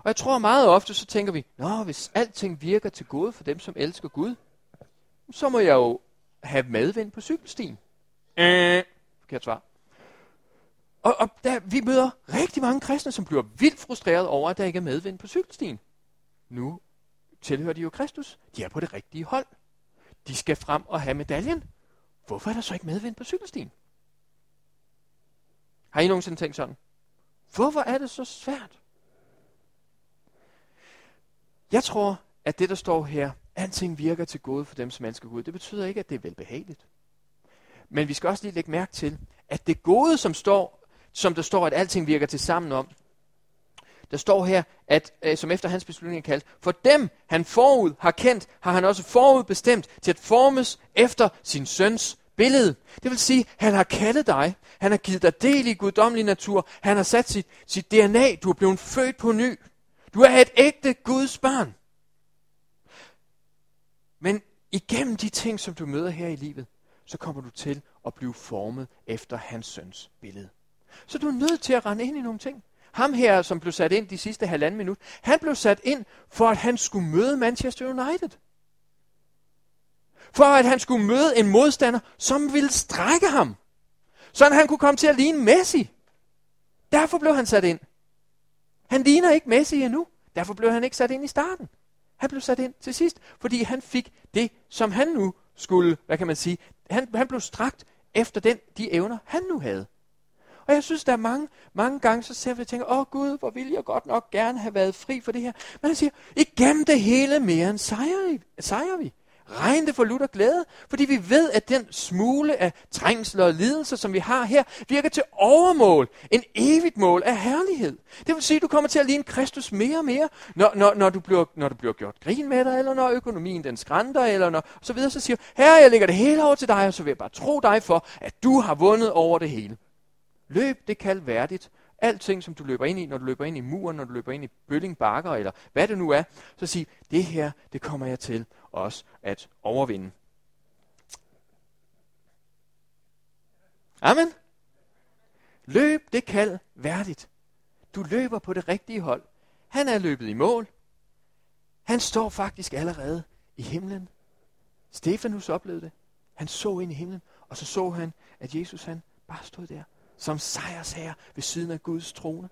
Og jeg tror meget ofte, så tænker vi, Nå, hvis alting virker til gode for dem, som elsker Gud, så må jeg jo have medvind på cykelstien. Øh, forkert svar. Og, og der, vi møder rigtig mange kristne, som bliver vildt frustreret over, at der ikke er medvind på cykelstien. Nu tilhører de jo Kristus. De er på det rigtige hold. De skal frem og have medaljen. Hvorfor er der så ikke medvind på cykelstien? Har I nogensinde tænkt sådan? Hvorfor er det så svært? Jeg tror, at det, der står her, alting virker til gode for dem, som elsker Gud. Det betyder ikke, at det er velbehageligt. Men vi skal også lige lægge mærke til, at det gode, som, står, som der står, at alting virker til sammen om, der står her, at øh, som efter hans beslutning er kaldt, for dem han forud har kendt, har han også forud bestemt til at formes efter sin søns billede. Det vil sige, han har kaldet dig, han har givet dig del i guddommelig natur, han har sat sit, sit DNA, du er blevet født på ny. Du er et ægte Guds barn. Men igennem de ting, som du møder her i livet, så kommer du til at blive formet efter hans søns billede. Så du er nødt til at rende ind i nogle ting. Ham her, som blev sat ind de sidste halvanden minut, han blev sat ind for, at han skulle møde Manchester United. For at han skulle møde en modstander, som ville strække ham. Så han kunne komme til at ligne Messi. Derfor blev han sat ind. Han ligner ikke Messi endnu. Derfor blev han ikke sat ind i starten. Han blev sat ind til sidst, fordi han fik det, som han nu skulle, hvad kan man sige, han, han blev strakt efter den, de evner, han nu havde. Og jeg synes, der er mange, mange gange, så ser vi og tænker, åh Gud, hvor ville jeg godt nok gerne have været fri for det her. Men han siger, igennem det hele mere end sejrer, sejrer vi. Regn det for lutter glæde, fordi vi ved, at den smule af trængsel og lidelse, som vi har her, virker til overmål, en evigt mål af herlighed. Det vil sige, at du kommer til at ligne Kristus mere og mere, når, når, når, du, bliver, når du bliver gjort grin med dig, eller når økonomien den skrænder, eller når, så videre, så siger herre, jeg lægger det hele over til dig, og så vil jeg bare tro dig for, at du har vundet over det hele. Løb det kald værdigt. Alting, som du løber ind i, når du løber ind i muren, når du løber ind i bølling bakker, eller hvad det nu er, så sig, det her, det kommer jeg til også at overvinde. Amen. Løb det kald værdigt. Du løber på det rigtige hold. Han er løbet i mål. Han står faktisk allerede i himlen. Stefanus oplevede det. Han så ind i himlen, og så så han, at Jesus han bare stod der som sejrsherre ved siden af Guds trone.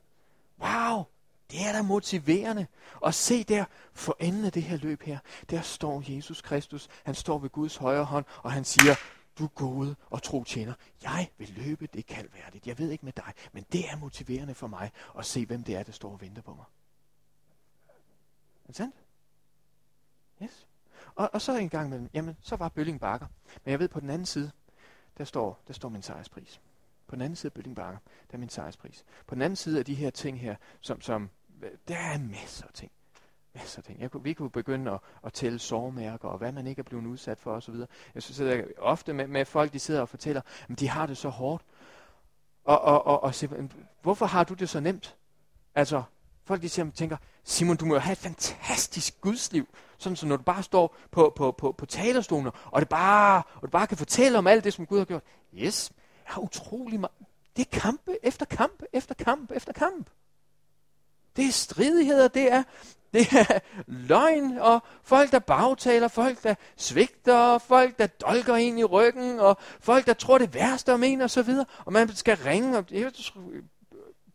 Wow, det er da motiverende. Og se der, for enden af det her løb her, der står Jesus Kristus. Han står ved Guds højre hånd, og han siger, du gode og tro tjener, jeg vil løbe det kaldværdigt. Jeg ved ikke med dig, men det er motiverende for mig at se, hvem det er, der står og venter på mig. Er det sandt? Yes. Og, og så en gang imellem, jamen, så var Bølling Bakker. Men jeg ved, på den anden side, der står, der står min sejrspris. På den anden side af Bølling Bakker, der er min sejrspris. På den anden side af de her ting her, som, som der er masser af ting. Masser af ting. Jeg kunne, vi kunne begynde at, at tælle sårmærker, og hvad man ikke er blevet udsat for osv. Jeg synes, at ofte med, med folk, de sidder og fortæller, at de har det så hårdt. Og, og, og, og siger, hvorfor har du det så nemt? Altså, folk de siger, tænker, Simon, du må jo have et fantastisk gudsliv. Sådan så når du bare står på, på, på, på talerstolen, og det bare, og du bare kan fortælle om alt det, som Gud har gjort. Yes, har utrolig meget. Det er kampe efter kamp efter kamp efter kamp. Det er stridigheder, det er, det er løgn, og folk, der bagtaler, folk, der svigter, folk, der dolker ind i ryggen, og folk, der tror det værste om en, og så videre. Og man skal ringe op. Jeg øh,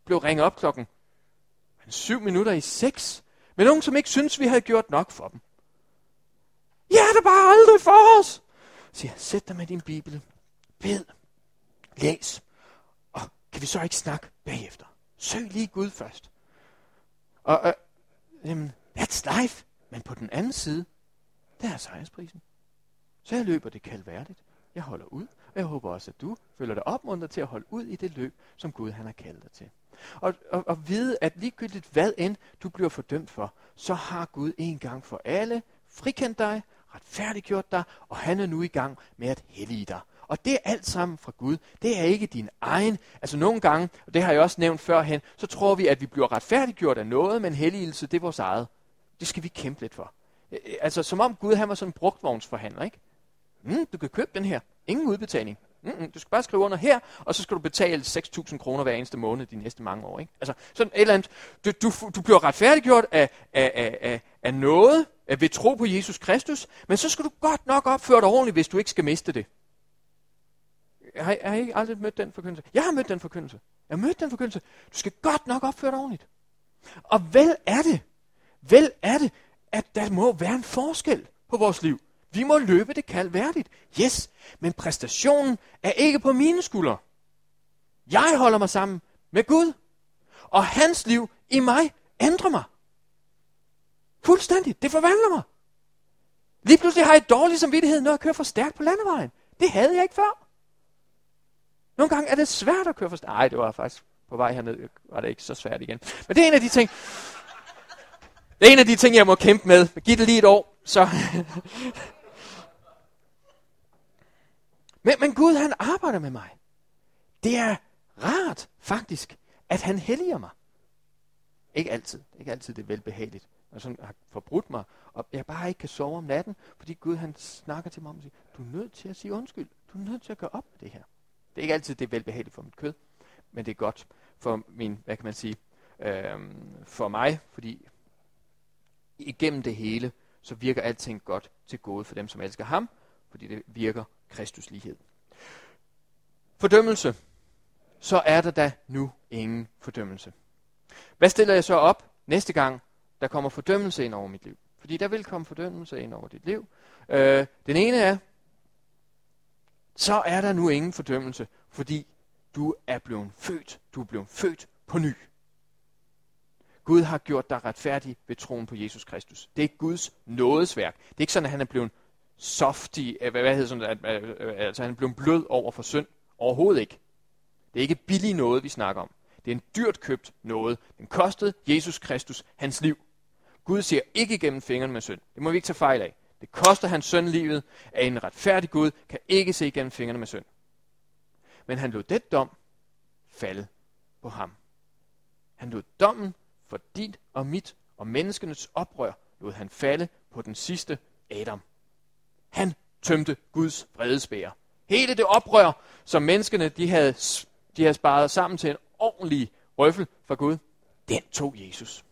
blev ringet op klokken syv minutter i seks, med nogen, som ikke synes, vi havde gjort nok for dem. Ja, det bare aldrig for os. Så siger, sæt dig med din bibel, bed, læs, og kan vi så ikke snakke bagefter? Søg lige Gud først. Og øh, jamen, that's life. Men på den anden side, der er sejrsprisen. Så jeg løber det kaldværdigt. Jeg holder ud, og jeg håber også, at du føler dig opmuntret til at holde ud i det løb, som Gud han har kaldt dig til. Og, og, og vide, at ligegyldigt hvad end du bliver fordømt for, så har Gud en gang for alle frikendt dig, retfærdiggjort dig, og han er nu i gang med at hellige dig. Og det er alt sammen fra Gud. Det er ikke din egen. Altså nogle gange, og det har jeg også nævnt førhen, så tror vi, at vi bliver retfærdiggjort af noget, men helligelse, det er vores eget. Det skal vi kæmpe lidt for. Altså som om Gud han var sådan en brugtvognsforhandler, ikke? Mm, du kan købe den her. Ingen udbetaling. Mm-mm, du skal bare skrive under her, og så skal du betale 6.000 kroner hver eneste måned de næste mange år. Ikke? Altså sådan et eller andet. Du, du, du bliver retfærdiggjort af, af, af, af, af noget, af ved tro på Jesus Kristus, men så skal du godt nok opføre dig ordentligt, hvis du ikke skal miste det har, har I ikke aldrig mødt den forkyndelse? Jeg har mødt den forkyndelse. Jeg har mødt den forkyndelse. Du skal godt nok opføre dig ordentligt. Og vel er det, vel er det, at der må være en forskel på vores liv. Vi må løbe det kald værdigt. Yes, men præstationen er ikke på mine skuldre. Jeg holder mig sammen med Gud. Og hans liv i mig ændrer mig. Fuldstændigt. Det forvandler mig. Lige pludselig har jeg dårlig samvittighed, når jeg kører for stærkt på landevejen. Det havde jeg ikke før. Nogle gange er det svært at køre for stærkt. Nej, det var faktisk på vej herned, var det ikke så svært igen. Men det er en af de ting, det er en af de ting, jeg må kæmpe med. Giv det lige et år, så... men, men Gud, han arbejder med mig. Det er rart, faktisk, at han helliger mig. Ikke altid. Ikke altid det er velbehageligt. Når sådan har forbrudt mig, og jeg bare ikke kan sove om natten, fordi Gud han snakker til mig om og siger, du er nødt til at sige undskyld. Du er nødt til at gøre op med det her. Det er ikke altid det er velbehageligt for mit kød, men det er godt for min, hvad kan man sige, øh, for mig, fordi igennem det hele, så virker alting godt til gode for dem, som elsker ham, fordi det virker Kristus lighed. Fordømmelse. Så er der da nu ingen fordømmelse. Hvad stiller jeg så op næste gang, der kommer fordømmelse ind over mit liv? Fordi der vil komme fordømmelse ind over dit liv. Øh, den ene er, så er der nu ingen fordømmelse, fordi du er blevet født. Du er blevet født på ny. Gud har gjort dig retfærdig ved troen på Jesus Kristus. Det er Guds nådesværk. Det er ikke sådan, at han er blevet softy, øh, hvad, hvad hedder sådan, at, øh, øh, altså han er blevet blød over for synd. Overhovedet ikke. Det er ikke billig noget, vi snakker om. Det er en dyrt købt noget. Den kostede Jesus Kristus hans liv. Gud ser ikke igennem fingrene med synd. Det må vi ikke tage fejl af. Det koster hans søn livet, at en retfærdig Gud kan ikke se igennem fingrene med synd. Men han lod det dom falde på ham. Han lod dommen for dit og mit og menneskenes oprør, lod han falde på den sidste Adam. Han tømte Guds vredesbæger. Hele det oprør, som menneskene de havde, de havde sparet sammen til en ordentlig røffel fra Gud, den tog Jesus.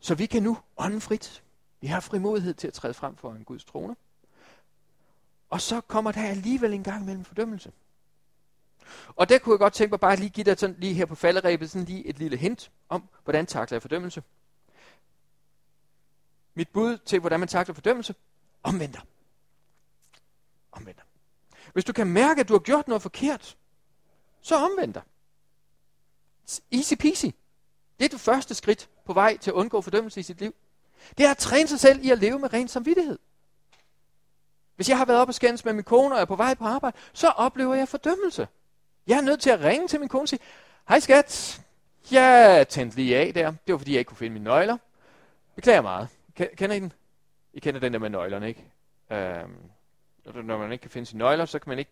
Så vi kan nu åndfrit vi har frimodighed til at træde frem for en Guds trone. Og så kommer der alligevel en gang mellem fordømmelse. Og der kunne jeg godt tænke mig bare lige give dig sådan lige her på falderæbet sådan lige et lille hint om, hvordan takler jeg fordømmelse. Mit bud til, hvordan man takler fordømmelse, omvender. Omvender. Hvis du kan mærke, at du har gjort noget forkert, så omvend dig. Easy peasy. Det er det første skridt på vej til at undgå fordømmelse i sit liv. Det er at træne sig selv i at leve med ren samvittighed. Hvis jeg har været op og skændes med min kone, og er på vej på arbejde, så oplever jeg fordømmelse. Jeg er nødt til at ringe til min kone og sige, hej skat, jeg tændte lige af der. Det var fordi, jeg ikke kunne finde mine nøgler. Beklager meget. Kender I den? I kender den der med nøglerne, ikke? Øhm, når man ikke kan finde sine nøgler, så kan man ikke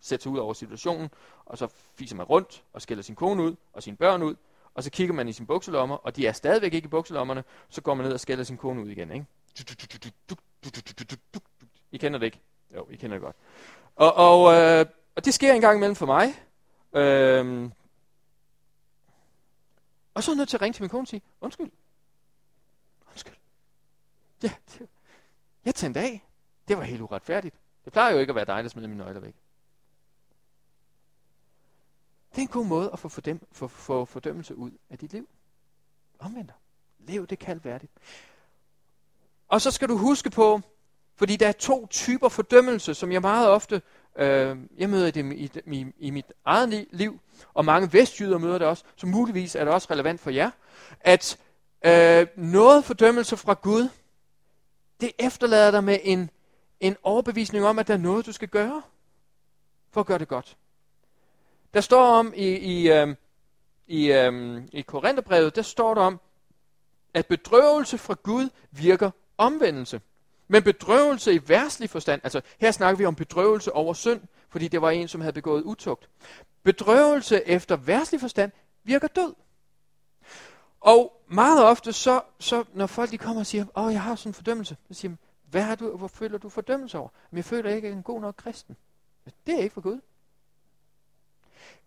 sætte sig ud over situationen, og så fiser man rundt og skælder sin kone ud og sine børn ud, og så kigger man i sine bukselommer, og de er stadigvæk ikke i bukselommerne, så går man ned og skælder sin kone ud igen, ikke? I kender det ikke? Jo, I kender det godt. Og, og, øh, og det sker en gang imellem for mig. Øhm, og så er jeg nødt til at ringe til min kone og sige, undskyld. Undskyld. Ja, det, jeg tændte af. Det var helt uretfærdigt. Det plejer jo ikke at være dig, der smider mine nøgler væk. Det er en god måde at få, fordøm, få, få fordømmelse ud af dit liv. Omvendt Lev det kaldværdigt. Og så skal du huske på, fordi der er to typer fordømmelse, som jeg meget ofte øh, jeg møder det i, i, i mit eget liv, og mange vestjyder møder det også, så muligvis er det også relevant for jer, at øh, noget fordømmelse fra Gud, det efterlader dig med en, en overbevisning om, at der er noget, du skal gøre, for at gøre det godt. Der står om i, i, øh, i, øh, i Korintherbrevet, der står der om, at bedrøvelse fra Gud virker omvendelse. Men bedrøvelse i værtslig forstand, altså her snakker vi om bedrøvelse over synd, fordi det var en, som havde begået utugt. Bedrøvelse efter værtslig forstand virker død. Og meget ofte, så, så når folk de kommer og siger, åh, jeg har sådan en fordømmelse, så siger de, hvad har du, hvor føler du fordømmelse over? Men jeg føler ikke, at jeg er en god nok kristen. Det er ikke for Gud.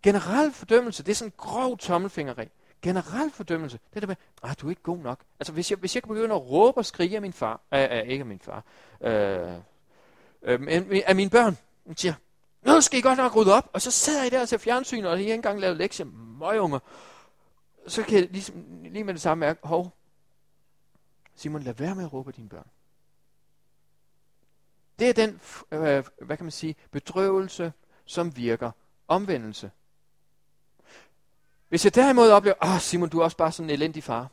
Generel fordømmelse, det er sådan en grov tommelfingeri. generel fordømmelse, det der med, ah, du er ikke god nok. Altså, hvis jeg, hvis jeg kan begynde at råbe og skrige af min far, øh, øh, ikke af min far, øh, øh, af mine børn, Hun siger, nu skal I godt nok rydde op. Og så sidder I der og ser fjernsyn, og I har ikke engang lavet lektier. Møgunger. Så kan jeg ligesom, lige med det samme mærke, hov, Simon, lad være med at råbe dine børn. Det er den, øh, hvad kan man sige, bedrøvelse, som virker omvendelse. Hvis jeg derimod oplever, åh oh, Simon, du er også bare sådan en elendig far,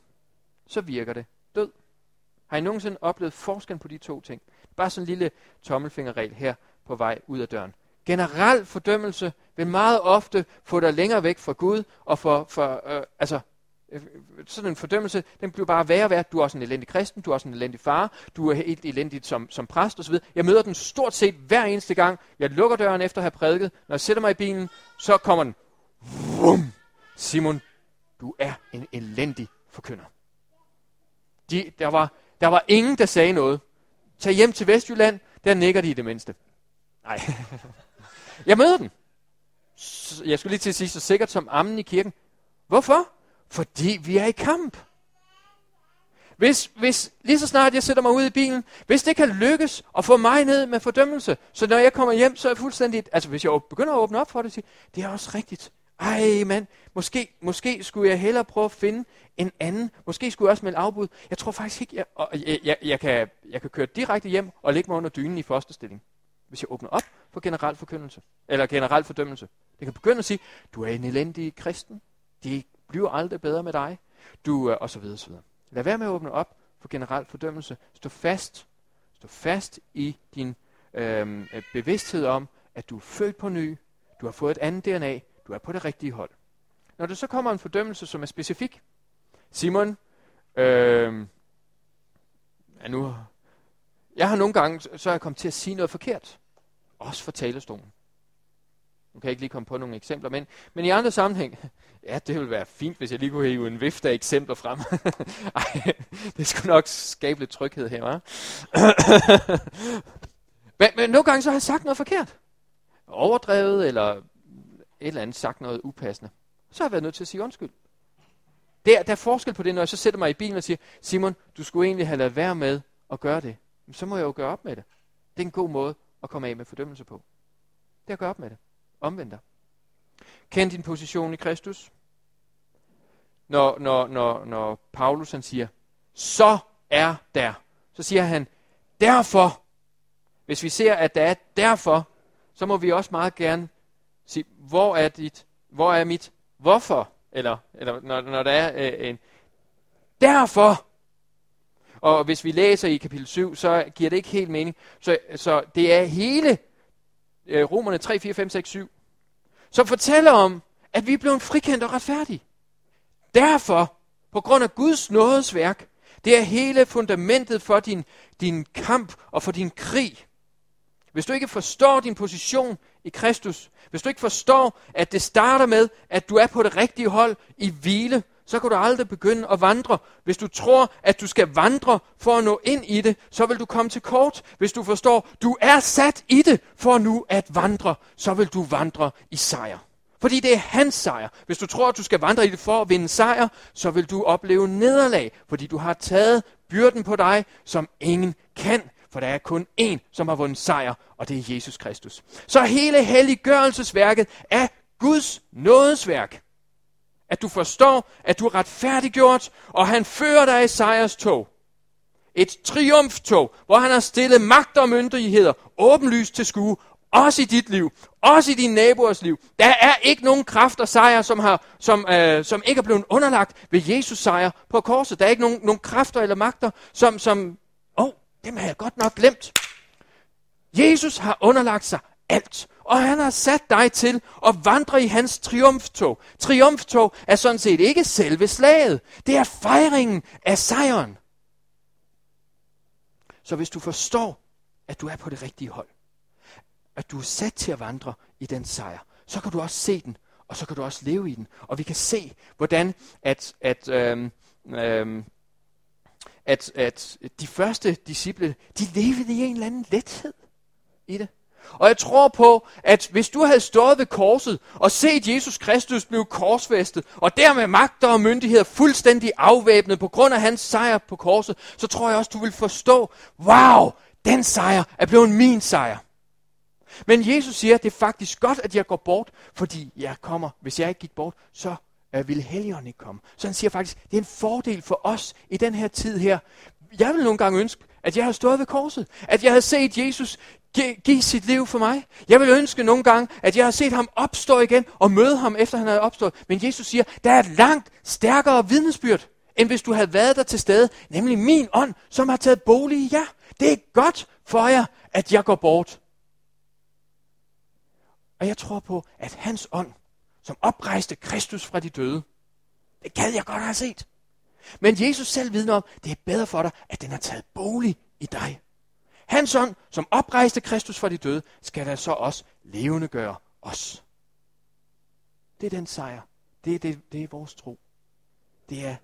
så virker det død. Har I nogensinde oplevet forskellen på de to ting? Bare sådan en lille tommelfingerregel her på vej ud af døren. Generel fordømmelse vil meget ofte få dig længere væk fra Gud, og for, for øh, altså, Øh, øh, sådan en fordømmelse, den bliver bare værre og værre. Du er også en elendig kristen, du er også en elendig far, du er helt elendig som, som præst osv. Jeg møder den stort set hver eneste gang. Jeg lukker døren efter at have prædiket. Når jeg sætter mig i bilen, så kommer den. Vum! Simon, du er en elendig forkynder. De, der, var, der var ingen, der sagde noget. Tag hjem til Vestjylland, der nikker de i det mindste. Nej. Jeg møder den. Jeg skulle lige til at sige, så sikkert som ammen i kirken. Hvorfor? Fordi vi er i kamp. Hvis, hvis lige så snart jeg sætter mig ud i bilen, hvis det kan lykkes at få mig ned med fordømmelse, så når jeg kommer hjem, så er jeg fuldstændig, altså hvis jeg begynder at åbne op for det, siger, det er også rigtigt. Ej mand, måske, måske skulle jeg hellere prøve at finde en anden. Måske skulle jeg også melde afbud. Jeg tror faktisk ikke, jeg, og jeg, jeg, jeg, kan, jeg kan køre direkte hjem og lægge mig under dynen i fosterstilling. Hvis jeg åbner op for generel forkyndelse, eller generel fordømmelse. Det kan begynde at sige, du er en elendig kristen. Det bliver aldrig bedre med dig. Du, øh, og så videre, så videre. Lad være med at åbne op for generel fordømmelse. Stå fast. Stå fast i din øhm, øh, bevidsthed om, at du er født på ny. Du har fået et andet DNA. Du er på det rigtige hold. Når der så kommer en fordømmelse, som er specifik. Simon, øh, ja nu, jeg har nogle gange, så er jeg kommet til at sige noget forkert. Også for talestolen. Nu kan jeg ikke lige komme på nogle eksempler, men, men i andre sammenhæng, ja, det ville være fint, hvis jeg lige kunne hive en vifte af eksempler frem. Ej, det skulle nok skabe lidt tryghed her, hva'? men, men nogle gange så har jeg sagt noget forkert. Overdrevet, eller et eller andet sagt noget upassende, så har jeg været nødt til at sige undskyld. Der, der er forskel på det, når jeg så sætter mig i bilen og siger, Simon, du skulle egentlig have lavet være med at gøre det. Men så må jeg jo gøre op med det. Det er en god måde at komme af med fordømmelse på. Det er at gøre op med det. Omvend dig. Kend din position i Kristus. Når, når, når, når Paulus han siger, så er der. Så siger han, derfor. Hvis vi ser, at der er derfor, så må vi også meget gerne sige, hvor er, dit, hvor er mit hvorfor? Eller, eller når, når der er øh, en derfor. Og hvis vi læser i kapitel 7, så giver det ikke helt mening. Så, så det er hele øh, Romerne 3, 4, 5, 6, 7, som fortæller om, at vi er blevet frikendt og retfærdige. Derfor, på grund af Guds nådes værk, det er hele fundamentet for din, din kamp og for din krig. Hvis du ikke forstår din position i Kristus, hvis du ikke forstår, at det starter med, at du er på det rigtige hold i hvile, så kan du aldrig begynde at vandre. Hvis du tror, at du skal vandre for at nå ind i det, så vil du komme til kort. Hvis du forstår, du er sat i det for nu at vandre, så vil du vandre i sejr. Fordi det er hans sejr. Hvis du tror, at du skal vandre i det for at vinde sejr, så vil du opleve nederlag, fordi du har taget byrden på dig, som ingen kan. For der er kun én, som har vundet sejr, og det er Jesus Kristus. Så hele helliggørelsesværket er Guds nådesværk. At du forstår, at du er retfærdiggjort, og han fører dig i sejrstog. Et triumftog, hvor han har stillet magt og myndigheder åbenlyst til skue, også i dit liv, også i din naboers liv. Der er ikke nogen kraft og sejr, som, har, som, øh, som ikke er blevet underlagt ved Jesus sejr på korset. Der er ikke nogen, nogen kræfter eller magter, som, som dem har jeg godt nok glemt. Jesus har underlagt sig alt, og han har sat dig til at vandre i hans triumftog. Triumftog er sådan set ikke selve slaget, det er fejringen af sejren. Så hvis du forstår, at du er på det rigtige hold, at du er sat til at vandre i den sejr, så kan du også se den, og så kan du også leve i den. Og vi kan se, hvordan at, at øhm, øhm, at, at de første disciple, de levede i en eller anden lethed i det. Og jeg tror på, at hvis du havde stået ved korset og set Jesus Kristus blive korsfæstet, og dermed magter og myndigheder fuldstændig afvæbnet på grund af hans sejr på korset, så tror jeg også, du vil forstå, wow, den sejr er blevet min sejr. Men Jesus siger, at det er faktisk godt, at jeg går bort, fordi jeg kommer. Hvis jeg ikke gik bort, så vil ville Helligånden ikke komme. Så han siger faktisk, det er en fordel for os i den her tid her. Jeg vil nogle gange ønske, at jeg havde stået ved korset. At jeg havde set Jesus give, give sit liv for mig. Jeg vil ønske nogle gange, at jeg har set ham opstå igen og møde ham, efter han havde opstået. Men Jesus siger, der er et langt stærkere vidnesbyrd, end hvis du havde været der til stede, nemlig min ånd, som har taget bolig i jer. Det er godt for jer, at jeg går bort. Og jeg tror på, at hans ånd, som oprejste Kristus fra de døde, det gad jeg godt have set. Men Jesus selv vidner om, det er bedre for dig, at den har taget bolig i dig. Hans ånd, som oprejste Kristus fra de døde, skal da så også levende gøre os. Det er den sejr. Det er, det, det er vores tro. Det er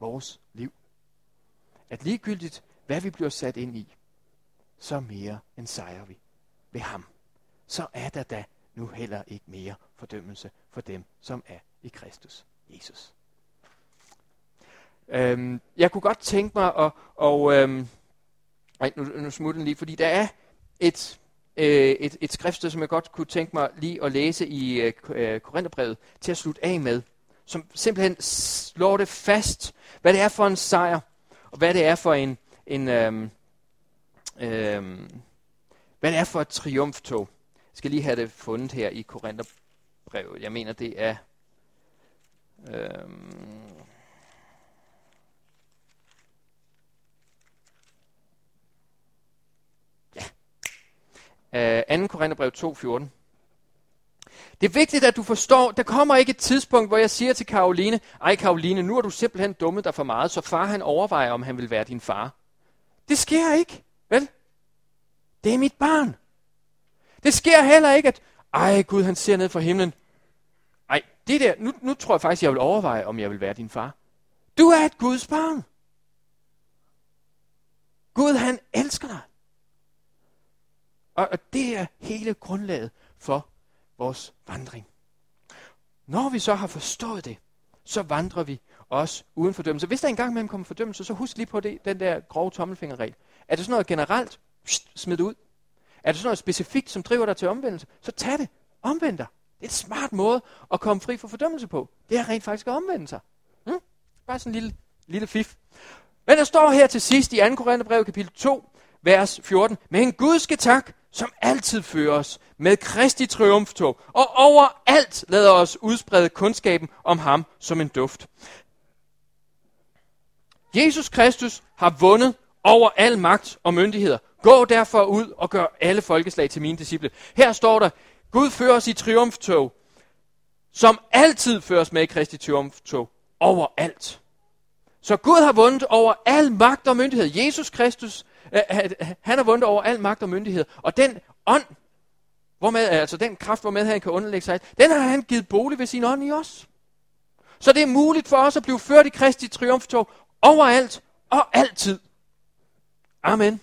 vores liv. At ligegyldigt, hvad vi bliver sat ind i, så mere end sejrer vi ved ham. Så er der da nu heller ikke mere fordømmelse for dem, som er i Kristus Jesus. Øhm, jeg kunne godt tænke mig at, og, øhm, ej, nu, nu smutter den lige, fordi der er et, øh, et, et skriftsted, som jeg godt kunne tænke mig lige at læse i øh, øh Korintherbrevet til at slutte af med, som simpelthen slår det fast, hvad det er for en sejr, og hvad det er for en, en øhm, øhm, hvad det er for et triumftog. Jeg skal lige have det fundet her i Korintherbrevet. Jeg mener, det er... Øhm, Øh, 2. Korintherbrev 2.14. Det er vigtigt, at du forstår, der kommer ikke et tidspunkt, hvor jeg siger til Karoline, ej Karoline, nu har du simpelthen dummet dig for meget, så far han overvejer, om han vil være din far. Det sker ikke, vel? Det er mit barn. Det sker heller ikke, at, ej Gud, han ser ned fra himlen. Ej, det der, nu, nu tror jeg faktisk, jeg vil overveje, om jeg vil være din far. Du er et Guds barn. Gud, han elsker dig. Og, og det er hele grundlaget for vores vandring. Når vi så har forstået det, så vandrer vi også uden fordømmelse. Hvis der engang imellem kommer fordømmelse, så husk lige på det, den der grove tommelfingerregel. Er det sådan noget generelt, smid ud. Er det sådan noget specifikt, som driver dig til omvendelse, så tag det. Omvend dig. Det er en smart måde at komme fri for fordømmelse på. Det er rent faktisk at omvende sig. Hmm? Bare sådan en lille, lille fif. Men der står her til sidst i 2. Korintherbrev kapitel 2, vers 14. Men Gud skal tak, som altid fører os med Kristi triumftog, og overalt lader os udsprede kundskaben om ham som en duft. Jesus Kristus har vundet over al magt og myndigheder. Gå derfor ud og gør alle folkeslag til mine disciple. Her står der, Gud fører os i triumftog, som altid føres med i Kristi triumftog, overalt. Så Gud har vundet over al magt og myndighed. Jesus Kristus Øh, han har vundet over al magt og myndighed. Og den ånd, hvormed, altså den kraft, hvormed han kan underlægge sig, den har han givet bolig ved sin ånd i os. Så det er muligt for os at blive ført i Kristi triumftog overalt og altid. Amen.